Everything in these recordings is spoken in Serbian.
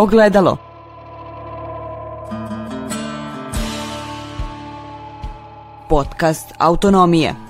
Ogledalo. Podcast Autonomije.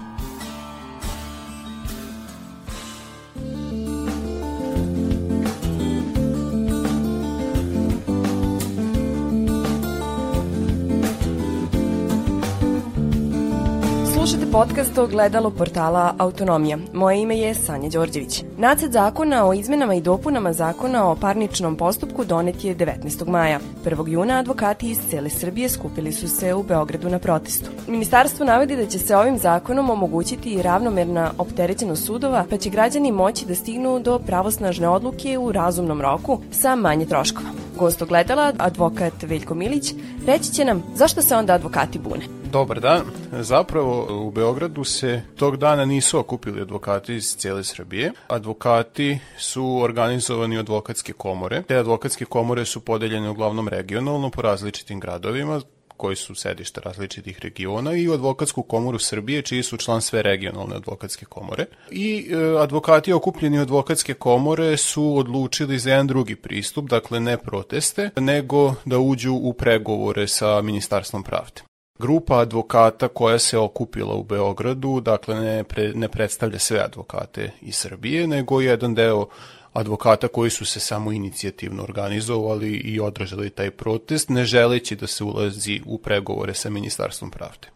Slušate podcast o gledalu portala Autonomija. Moje ime je Sanja Đorđević. Nacet zakona o izmenama i dopunama zakona o parničnom postupku donet je 19. maja. 1. juna advokati iz cele Srbije skupili su se u Beogradu na protestu. Ministarstvo navodi da će se ovim zakonom omogućiti ravnomerna opterećenost sudova, pa će građani moći da stignu do pravosnažne odluke u razumnom roku sa manje troškova. Gost ogledala, advokat Veljko Milić, reći će nam zašto se onda advokati bune. Dobar dan. Zapravo u Beogradu se tog dana nisu okupili advokati iz cijele Srbije. Advokati su organizovani advokatske komore. Te advokatske komore su podeljene uglavnom regionalno po različitim gradovima koji su sedište različitih regiona i u advokatsku komoru Srbije, čiji su član sve regionalne advokatske komore. I e, advokati okupljeni u advokatske komore su odlučili za jedan drugi pristup, dakle ne proteste, nego da uđu u pregovore sa Ministarstvom pravde. Grupa advokata koja se okupila u Beogradu, dakle ne, pre, ne predstavlja sve advokate iz Srbije, nego jedan deo advokata koji su se samo inicijativno organizovali i održali taj protest, ne želeći da se ulazi u pregovore sa Ministarstvom pravde.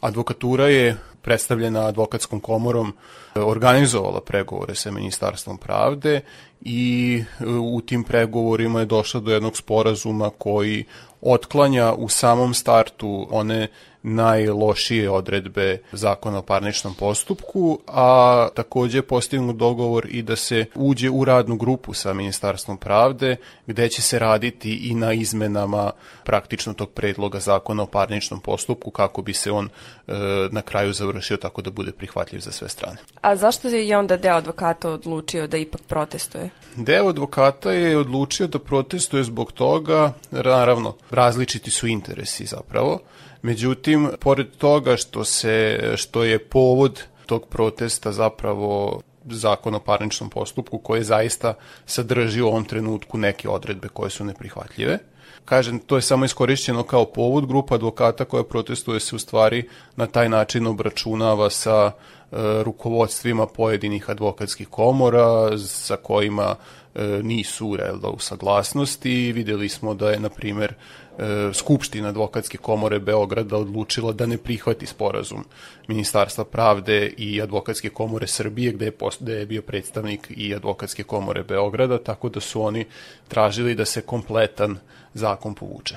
Advokatura je predstavljena advokatskom komorom organizovala pregovore sa Ministarstvom pravde i u tim pregovorima je došla do jednog sporazuma koji otklanja u samom startu one najlošije odredbe zakona o parničnom postupku, a takođe je postignut dogovor i da se uđe u radnu grupu sa Ministarstvom pravde, gde će se raditi i na izmenama praktično tog predloga zakona o parničnom postupku, kako bi se on e, na kraju završio tako da bude prihvatljiv za sve strane. A zašto je onda deo advokata odlučio da ipak protestuje? Deo advokata je odlučio da protestuje zbog toga, naravno, različiti su interesi zapravo, Međutim, pored toga što, se, što je povod tog protesta zapravo zakon o parničnom postupku koji zaista sadrži u ovom trenutku neke odredbe koje su neprihvatljive. Kažem, to je samo iskorišćeno kao povod. Grupa advokata koja protestuje se u stvari na taj način obračunava sa e, rukovodstvima pojedinih advokatskih komora sa kojima e, nisu relda u saglasnosti. Videli smo da je, na primer, e, Skupština advokatske komore Beograda odlučila da ne prihvati sporazum Ministarstva pravde i advokatske komore Srbije gde je, post, gde je bio predstavnik i advokatske komore Beograda, tako da su oni tražili da se kompletan zakon povuče.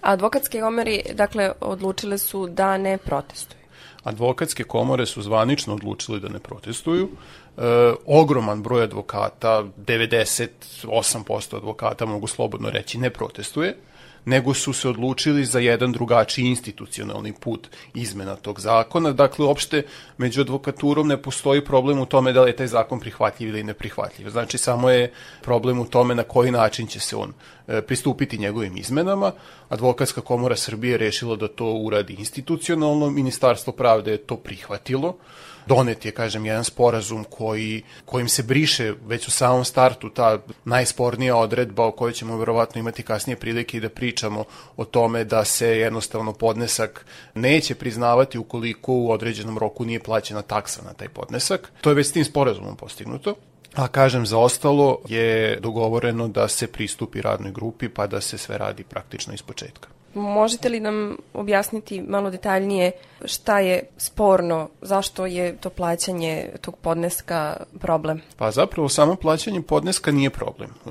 A advokatske komori, dakle, odlučile su da ne protestuju. Advokatske komore su zvanično odlučili da ne protestuju. E, ogroman broj advokata, 98% advokata mogu slobodno reći, ne protestuje nego su se odlučili za jedan drugačiji institucionalni put izmena tog zakona. Dakle, uopšte među advokaturom ne postoji problem u tome da li je taj zakon prihvatljiv ili neprihvatljiv. Znači, samo je problem u tome na koji način će se on e, pristupiti njegovim izmenama. Advokatska komora Srbije rešila da to uradi institucionalno, Ministarstvo pravde je to prihvatilo donet je, kažem, jedan sporazum koji, kojim se briše već u samom startu ta najspornija odredba o kojoj ćemo verovatno imati kasnije prilike i da pričamo o tome da se jednostavno podnesak neće priznavati ukoliko u određenom roku nije plaćena taksa na taj podnesak. To je već s tim sporazumom postignuto. A kažem, za ostalo je dogovoreno da se pristupi radnoj grupi pa da se sve radi praktično iz početka. Možete li nam objasniti malo detaljnije šta je sporno, zašto je to plaćanje tog podneska problem? Pa zapravo samo plaćanje podneska nije problem. E,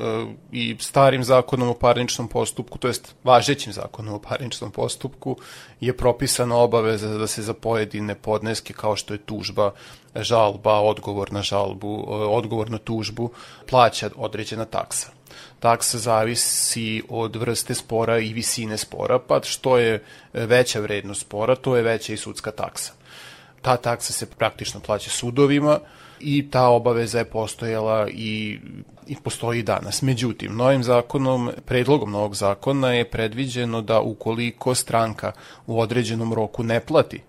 I starim zakonom o parničnom postupku, to jest važećim zakonom o parničnom postupku, je propisana obaveza da se za pojedine podneske kao što je tužba, žalba, odgovor na žalbu, e, odgovor na tužbu, plaća određena taksa taksa zavisi od vrste spora i visine spora, pa što je veća vrednost spora, to je veća i sudska taksa. Ta taksa se praktično plaća sudovima i ta obaveza je postojala i, i postoji danas. Međutim, novim zakonom, predlogom novog zakona je predviđeno da ukoliko stranka u određenom roku ne plati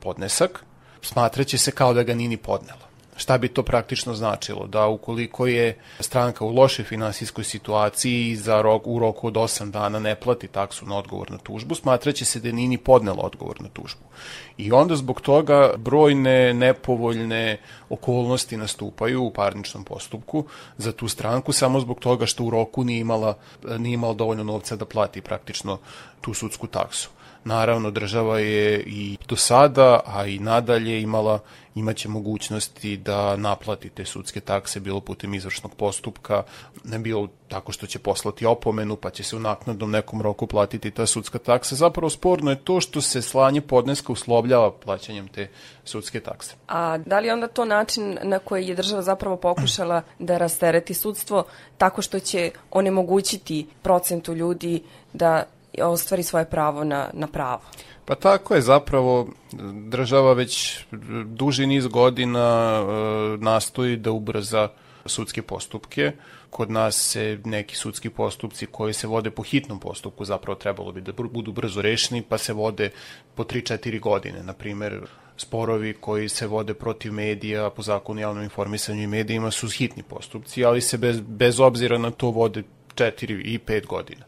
podnesak, smatraće se kao da ga nini podnela Šta bi to praktično značilo? Da ukoliko je stranka u lošoj finansijskoj situaciji za rok, u roku od 8 dana ne plati taksu na odgovor na tužbu, smatraće se da je Nini podnela odgovor na tužbu. I onda zbog toga brojne nepovoljne okolnosti nastupaju u parničnom postupku za tu stranku samo zbog toga što u roku nije imala, nije imala dovoljno novca da plati praktično tu sudsku taksu. Naravno, država je i do sada, a i nadalje imala, imaće mogućnosti da naplati te sudske takse, bilo putem izvršnog postupka, ne bilo tako što će poslati opomenu, pa će se u naknadnom nekom roku platiti ta sudska taksa. Zapravo sporno je to što se slanje podneska uslovljava plaćanjem te sudske takse. A da li onda to način na koji je država zapravo pokušala da rastereti sudstvo tako što će onemogućiti procentu ljudi da ostvari svoje pravo na, na pravo. Pa tako je zapravo država već duži niz godina e, nastoji da ubrza sudske postupke. Kod nas se neki sudski postupci koji se vode po hitnom postupku zapravo trebalo bi da budu brzo rešeni, pa se vode po 3-4 godine. Na primer, sporovi koji se vode protiv medija po zakonu javnom informisanju i medijima su hitni postupci, ali se bez, bez obzira na to vode 4 i 5 godina.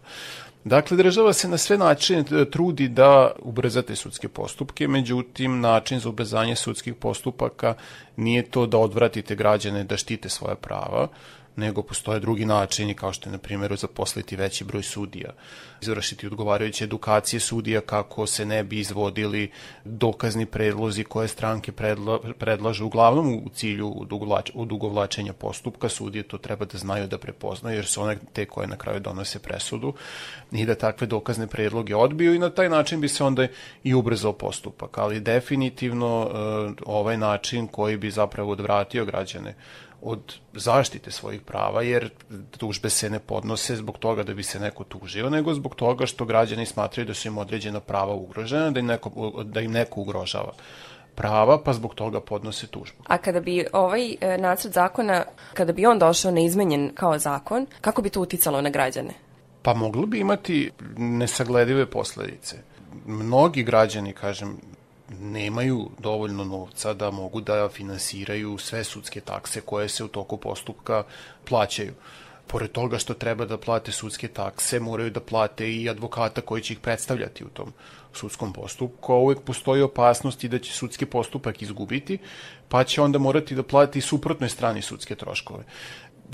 Dakle, država se na sve načine e, trudi da ubrza te sudske postupke, međutim, način za ubrzanje sudskih postupaka nije to da odvratite građane da štite svoje prava, nego postoje drugi načini kao što je na primjer zaposliti veći broj sudija, izvršiti odgovarajuće edukacije sudija kako se ne bi izvodili dokazni predlozi koje stranke predla, predlažu uglavnom u cilju odugovlačenja postupka, sudije to treba da znaju da prepoznaju jer su one te koje na kraju donose presudu i da takve dokazne predloge odbiju i na taj način bi se onda i ubrzao postupak, ali definitivno uh, ovaj način koji bi zapravo odvratio građane od zaštite svojih prava, jer tužbe se ne podnose zbog toga da bi se neko tužio, nego zbog toga što građani smatraju da su im određena prava ugrožena, da im neko, da im neko ugrožava prava, pa zbog toga podnose tužbu. A kada bi ovaj e, nacrt zakona, kada bi on došao neizmenjen kao zakon, kako bi to uticalo na građane? Pa moglo bi imati nesagledive posledice. Mnogi građani, kažem, nemaju dovoljno novca da mogu da finansiraju sve sudske takse koje se u toku postupka plaćaju. Pored toga što treba da plate sudske takse, moraju da plate i advokata koji će ih predstavljati u tom sudskom postupku, a uvek postoji opasnost i da će sudski postupak izgubiti, pa će onda morati da plati suprotnoj strani sudske troškove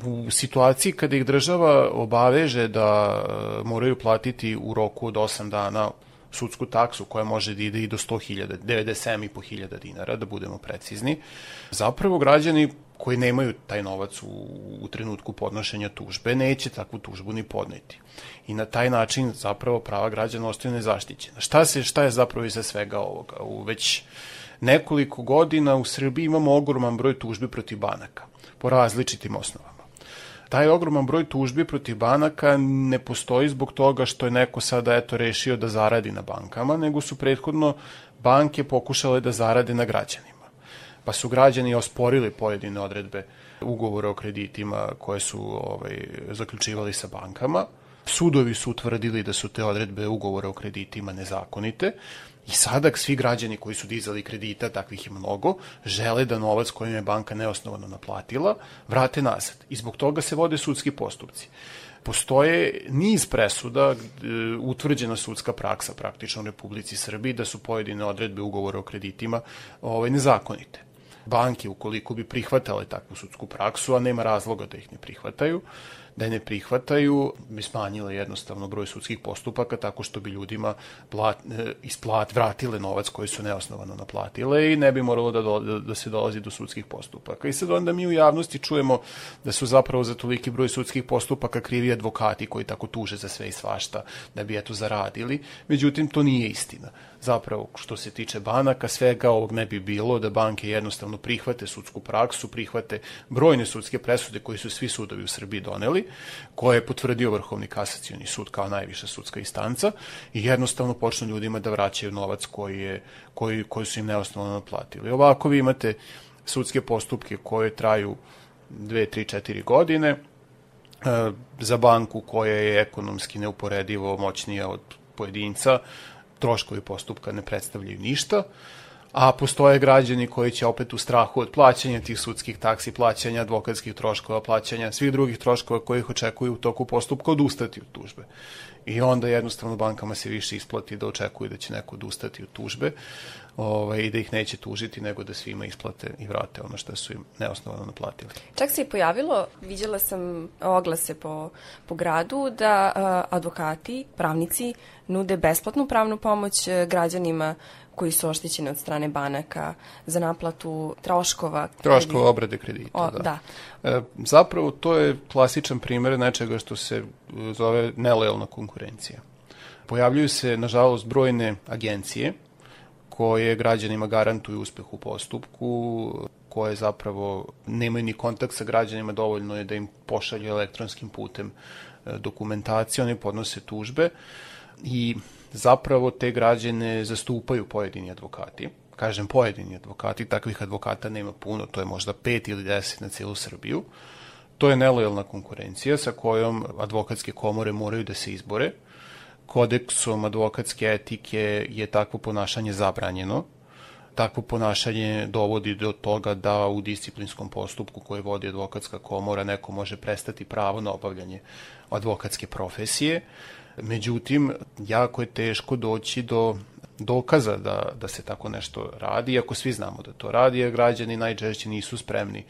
u situaciji kada ih država obaveže da e, moraju platiti u roku od 8 dana sudsku taksu koja može da ide i do 100.000, 97.500 dinara, da budemo precizni. Zapravo građani koji nemaju taj novac u, u trenutku podnošenja tužbe, neće takvu tužbu ni podneti. I na taj način zapravo prava građana ostaju nezaštićena. Šta, se, šta je zapravo iza svega ovoga? U već nekoliko godina u Srbiji imamo ogroman broj tužbi protiv banaka po različitim osnovama taj ogroman broj tužbi protiv banaka ne postoji zbog toga što je neko sada eto rešio da zaradi na bankama, nego su prethodno banke pokušale da zarade na građanima. Pa su građani osporili pojedine odredbe ugovora o kreditima koje su ovaj, zaključivali sa bankama. Sudovi su utvrdili da su te odredbe ugovora o kreditima nezakonite I sada svi građani koji su dizali kredita, takvih je mnogo, žele da novac kojim je banka neosnovano naplatila vrate nazad. I zbog toga se vode sudski postupci. Postoje niz presuda, e, utvrđena sudska praksa praktično u Republici Srbiji, da su pojedine odredbe ugovora o kreditima ovaj, nezakonite banke, ukoliko bi prihvatale takvu sudsku praksu, a nema razloga da ih ne prihvataju, da ne prihvataju, bi smanjile jednostavno broj sudskih postupaka tako što bi ljudima plat, e, isplat, vratile novac koji su neosnovano naplatile i ne bi moralo da, do, da, da se dolazi do sudskih postupaka. I sad onda mi u javnosti čujemo da su zapravo za toliki broj sudskih postupaka krivi advokati koji tako tuže za sve i svašta da bi eto zaradili. Međutim, to nije istina. Zapravo, što se tiče banaka, svega ovog ne bi bilo da banke jednostavno prihvate sudsku praksu, prihvate brojne sudske presude koje su svi sudovi u Srbiji doneli koje je potvrdio Vrhovni kasacioni sud kao najviša sudska instanca i jednostavno počnu ljudima da vraćaju novac koji, je, koji, koji su im neosnovno naplatili. Ovako vi imate sudske postupke koje traju 2, 3, 4 godine, e, za banku koja je ekonomski neuporedivo moćnija od pojedinca, troškovi postupka ne predstavljaju ništa, a postoje građani koji će opet u strahu od plaćanja tih sudskih taksi, plaćanja advokatskih troškova, plaćanja svih drugih troškova kojih očekuju u toku postupka odustati od tužbe. I onda jednostavno bankama se više isplati da očekuju da će neko odustati od tužbe ovaj, i da ih neće tužiti nego da svima isplate i vrate ono što su im neosnovano naplatili. Čak se i pojavilo, viđala sam oglase po, po gradu da a, advokati, pravnici nude besplatnu pravnu pomoć e, građanima koji su oštećeni od strane banaka za naplatu troškova. Troškova obrade kredita, o, da. da. E, zapravo to je klasičan primer nečega što se zove nelojalna konkurencija. Pojavljuju se, nažalost, brojne agencije koje građanima garantuju uspeh u postupku, koje zapravo nemaju ni kontakt sa građanima, dovoljno je da im pošalju elektronskim putem e, dokumentacije, oni podnose tužbe i zapravo te građane zastupaju pojedini advokati. Kažem pojedini advokati, takvih advokata nema puno, to je možda pet ili deset na cijelu Srbiju. To je nelojalna konkurencija sa kojom advokatske komore moraju da se izbore. Kodeksom advokatske etike je takvo ponašanje zabranjeno. Takvo ponašanje dovodi do toga da u disciplinskom postupku koje vodi advokatska komora neko može prestati pravo na obavljanje advokatske profesije Međutim, jako je teško doći do dokaza da, da se tako nešto radi, iako svi znamo da to radi, jer građani najčešće nisu spremni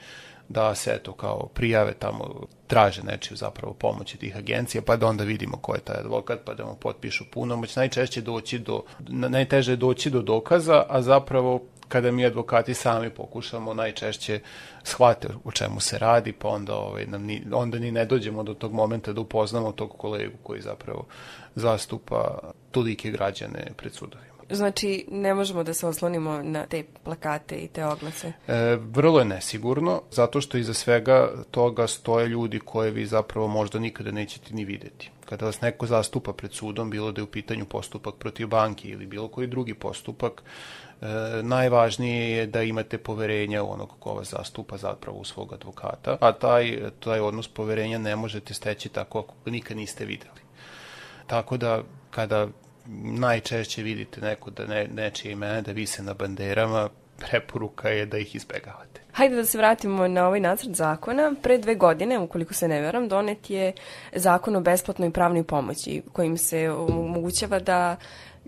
da se eto kao prijave tamo, traže nečiju zapravo pomoći tih agencija, pa da onda vidimo ko je taj advokat, pa da mu potpišu punomoć. Najčešće doći do, najteže je doći do dokaza, a zapravo kada mi advokati sami pokušamo najčešće shvate o čemu se radi, pa onda, ovaj, nam ni, onda ni ne dođemo do tog momenta da upoznamo tog kolegu koji zapravo zastupa tolike građane pred sudovima. Znači, ne možemo da se oslonimo na te plakate i te oglase? E, vrlo je nesigurno, zato što iza svega toga stoje ljudi koje vi zapravo možda nikada nećete ni videti. Kada vas neko zastupa pred sudom, bilo da je u pitanju postupak protiv banke ili bilo koji drugi postupak, e, najvažnije je da imate poverenja u onog ko vas zastupa zapravo u svog advokata, a taj, taj odnos poverenja ne možete steći tako ako nikad niste videli. Tako da kada najčešće vidite neko da ne, nečije imena da vise na banderama, preporuka je da ih izbegavate. Hajde da se vratimo na ovaj nacrt zakona. Pre dve godine, ukoliko se ne veram, donet je zakon o besplatnoj pravnoj pomoći, kojim se omogućava da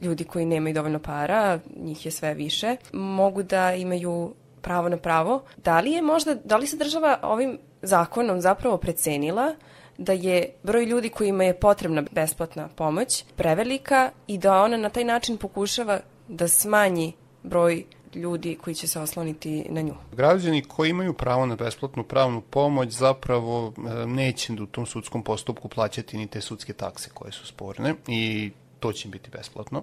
ljudi koji nemaju dovoljno para, njih je sve više, mogu da imaju pravo na pravo. Da li je možda, da li se država ovim zakonom zapravo precenila da je broj ljudi kojima je potrebna besplatna pomoć prevelika i da ona na taj način pokušava da smanji broj ljudi koji će se osloniti na nju. Građani koji imaju pravo na besplatnu pravnu pomoć zapravo e, neće u tom sudskom postupku plaćati ni te sudske takse koje su sporne i to će biti besplatno.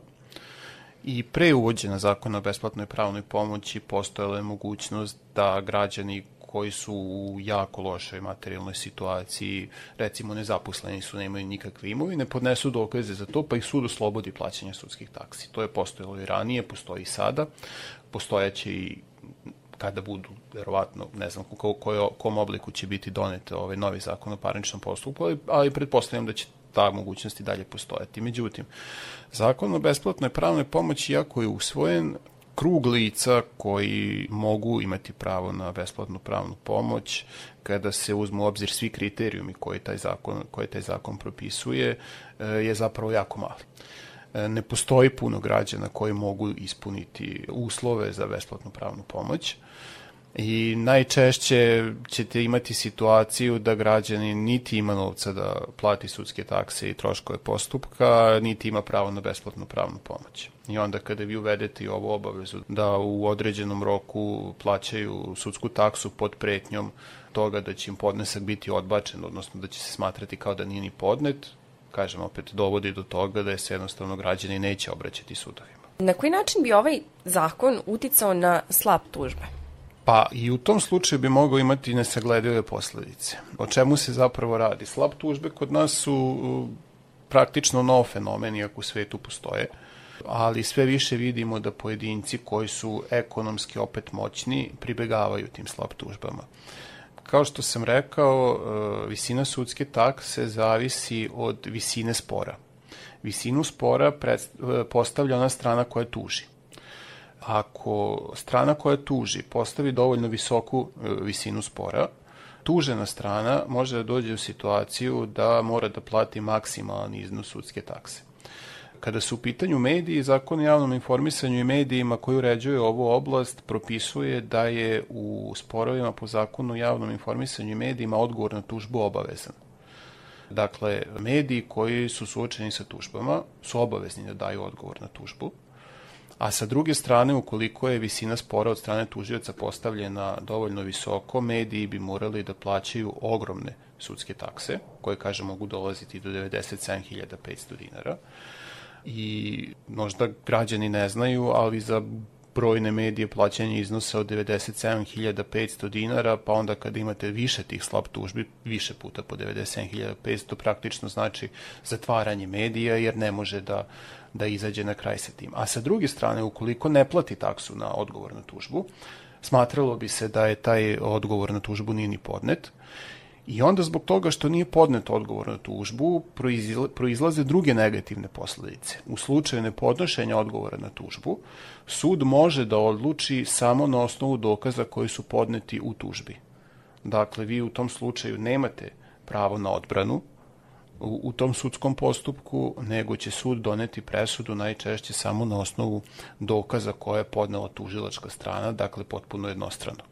I pre uvođena zakona o besplatnoj pravnoj pomoći postojala je mogućnost da građani koji su u jako lošoj materijalnoj situaciji, recimo nezaposleni su, nemaju nikakve imovine, podnesu dokaze za to, pa ih sud oslobodi plaćanja sudskih taksi. To je postojalo i ranije, postoji i sada, postojaće i kada budu, verovatno, ne znam u koj, kom obliku će biti donete ovaj novi zakon o parničnom postupku, ali, ali pretpostavljam da će ta mogućnost i dalje postojati. Međutim, zakon o besplatnoj pravnoj pomoći, iako je usvojen, krug lica koji mogu imati pravo na besplatnu pravnu pomoć kada se uzmu u obzir svi kriterijumi koje taj zakon, koje taj zakon propisuje e, je zapravo jako mali. E, ne postoji puno građana koji mogu ispuniti uslove za besplatnu pravnu pomoć i najčešće ćete imati situaciju da građani niti ima novca da plati sudske takse i troškove postupka, niti ima pravo na besplatnu pravnu pomoć. I onda kada vi uvedete ovu obavezu da u određenom roku plaćaju sudsku taksu pod pretnjom toga da će im podnesak biti odbačen, odnosno da će se smatrati kao da nije ni podnet, kažem opet, dovodi do toga da je se jednostavno građani neće obraćati sudovima. Na koji način bi ovaj zakon uticao na slab tužbe? Pa i u tom slučaju bi mogao imati nesagledive posledice. O čemu se zapravo radi? Slab tužbe kod nas su praktično nov fenomen, iako u svetu postoje ali sve više vidimo da pojedinci koji su ekonomski opet moćni pribegavaju tim slab tužbama. Kao što sam rekao, e, visina sudske takse zavisi od visine spora. Visinu spora e, postavlja ona strana koja tuži. Ako strana koja tuži postavi dovoljno visoku e, visinu spora, tužena strana može da dođe u situaciju da mora da plati maksimalan iznos sudske takse. Kada su u pitanju mediji, zakon o javnom informisanju i medijima koji uređuje ovu oblast propisuje da je u sporovima po zakonu o javnom informisanju i medijima odgovor na tužbu obavezan. Dakle, mediji koji su suočeni sa tužbama su obavezni da daju odgovor na tužbu, a sa druge strane, ukoliko je visina spora od strane tužioca postavljena dovoljno visoko, mediji bi morali da plaćaju ogromne sudske takse, koje, kaže, mogu dolaziti do 97.500 dinara. I možda građani ne znaju, ali za brojne medije plaćanje iznosa od 97.500 dinara, pa onda kada imate više tih slab tužbi, više puta po 97.500, praktično znači zatvaranje medija, jer ne može da da izađe na kraj sa tim. A sa druge strane, ukoliko ne plati taksu na odgovor na tužbu, smatralo bi se da je taj odgovor na tužbu nije ni podnet I onda zbog toga što nije podnet odgovor na tužbu, proizlaze druge negativne posledice. U slučaju nepodnošenja odgovora na tužbu, sud može da odluči samo na osnovu dokaza koji su podneti u tužbi. Dakle, vi u tom slučaju nemate pravo na odbranu, u, u tom sudskom postupku, nego će sud doneti presudu najčešće samo na osnovu dokaza koje je podnela tužilačka strana, dakle potpuno jednostrano.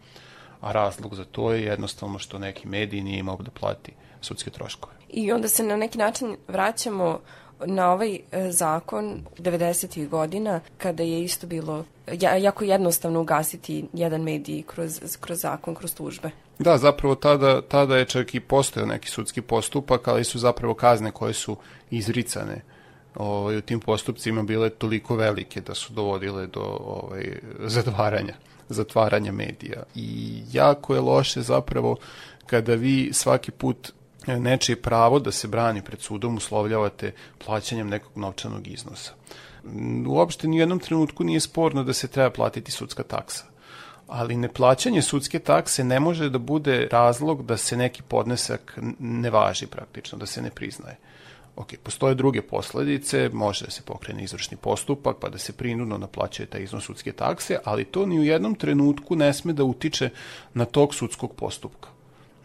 A razlog za to je jednostavno što neki mediji nije imao da plati sudske troškove. I onda se na neki način vraćamo na ovaj e, zakon 90. godina kada je isto bilo jako jednostavno ugasiti jedan medij kroz, kroz zakon, kroz tužbe. Da, zapravo tada, tada je čak i postojao neki sudski postupak, ali su zapravo kazne koje su izricane ovaj, u tim postupcima bile toliko velike da su dovodile do ovaj, zatvaranja, zatvaranja medija. I jako je loše zapravo kada vi svaki put nečije pravo da se brani pred sudom uslovljavate plaćanjem nekog novčanog iznosa. Uopšte ni u jednom trenutku nije sporno da se treba platiti sudska taksa ali neplaćanje sudske takse ne može da bude razlog da se neki podnesak ne važi praktično, da se ne priznaje. Ok, postoje druge posledice, može da se pokrene izvršni postupak, pa da se prinudno naplaćuje taj iznos sudske takse, ali to ni u jednom trenutku ne sme da utiče na tog sudskog postupka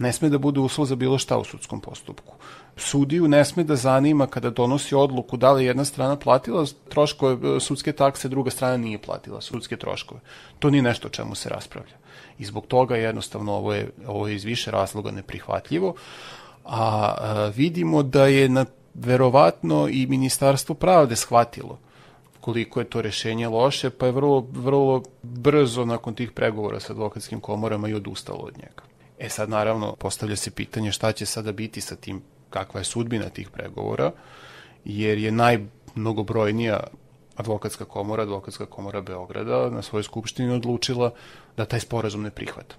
ne sme da bude uslov za bilo šta u sudskom postupku. Sudiju ne sme da zanima kada donosi odluku da li jedna strana platila troškove e, sudske takse, druga strana nije platila sudske troškove. To nije nešto o čemu se raspravlja. I zbog toga jednostavno ovo je, ovo je iz više razloga neprihvatljivo. A, a e, vidimo da je na, verovatno i Ministarstvo pravde shvatilo koliko je to rešenje loše, pa je vrlo, vrlo brzo nakon tih pregovora sa advokatskim komorama i odustalo od njega. E sad naravno postavlja se pitanje šta će sada biti sa tim, kakva je sudbina tih pregovora, jer je najmnogobrojnija advokatska komora, advokatska komora Beograda na svojoj skupštini odlučila da taj sporazum ne prihvata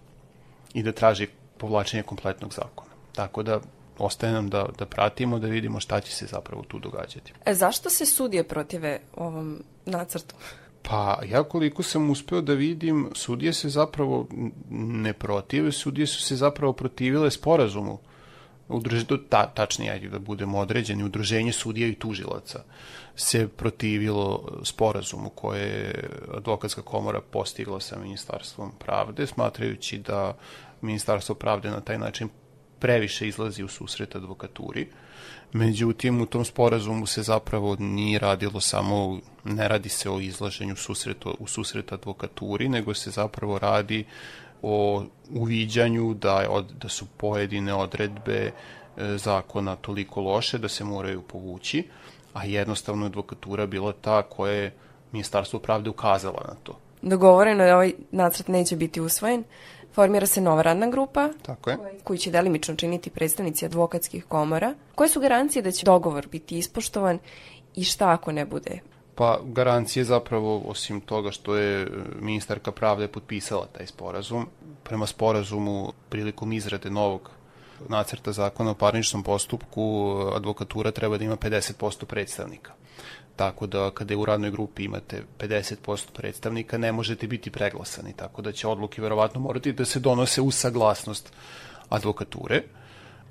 i da traži povlačenje kompletnog zakona. Tako da ostaje nam da, da pratimo, da vidimo šta će se zapravo tu događati. E, zašto se sudije protive ovom nacrtu? Pa ja koliko sam uspeo da vidim, sudije se zapravo ne protive, sudije su se zapravo protivile sporazumu. Udruženje, ta, tačnije, ajde da budemo određeni, udruženje sudija i tužilaca se protivilo sporazumu koje je advokatska komora postigla sa Ministarstvom pravde, smatrajući da Ministarstvo pravde na taj način previše izlazi u susret advokaturi. Međutim, u tom sporazumu se zapravo nije radilo samo, ne radi se o izlaženju susretu, u susret advokaturi, nego se zapravo radi o uviđanju da, od, da su pojedine odredbe e, zakona toliko loše da se moraju povući, a jednostavno advokatura bila ta koja je Ministarstvo pravde ukazala na to. Dogovoreno je ovaj nacrt neće biti usvojen. Formira se nova radna grupa Tako je. koju će delimično činiti predstavnici advokatskih komora. Koje su garancije da će dogovor biti ispoštovan i šta ako ne bude? Pa garancije zapravo, osim toga što je ministarka pravde potpisala taj sporazum, prema sporazumu prilikom izrade novog nacrta zakona o parničnom postupku advokatura treba da ima 50% predstavnika. Tako da kada je u radnoj grupi imate 50% predstavnika, ne možete biti preglasani, tako da će odluke verovatno morati da se donose uz saglasnost advokature.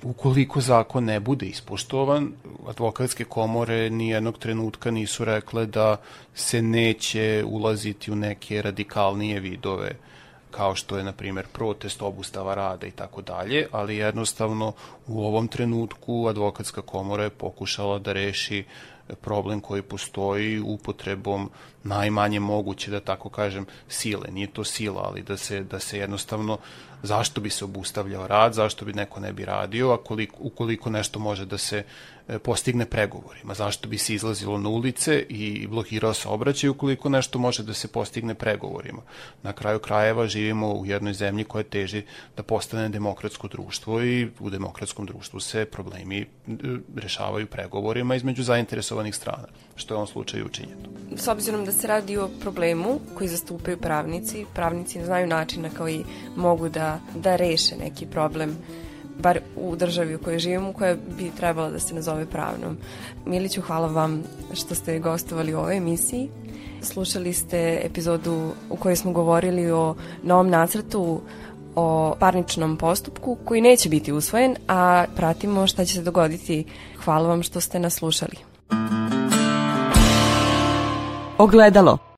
Ukoliko zakon ne bude ispoštovan, advokatske komore ni jednog trenutka nisu rekle da se neće ulaziti u neke radikalnije vidove kao što je, na primjer, protest, obustava rada i tako dalje, ali jednostavno u ovom trenutku advokatska komora je pokušala da reši problem koji postoji upotrebom najmanje moguće, da tako kažem, sile. Nije to sila, ali da se, da se jednostavno zašto bi se obustavljao rad, zašto bi neko ne bi radio, a koliko, ukoliko nešto može da se e, postigne pregovorima. Zašto bi se izlazilo na ulice i blokirao se obraćaj ukoliko nešto može da se postigne pregovorima. Na kraju krajeva živimo u jednoj zemlji koja teži da postane demokratsko društvo i u demokratskom društvu se problemi e, rešavaju pregovorima između zainteresovanih strana, što je u ovom slučaju učinjeno. S obzirom da se radi o problemu koji zastupaju pravnici, pravnici znaju načina kao i mogu da, reše neki problem bar u državi u kojoj živimo, koja bi trebala da se nazove pravnom. Miliću, hvala vam što ste gostovali u ovoj emisiji. Slušali ste epizodu u kojoj smo govorili o novom nacrtu o parničnom postupku koji neće biti usvojen, a pratimo šta će se dogoditi. Hvala vam što ste nas slušali. Ogledalo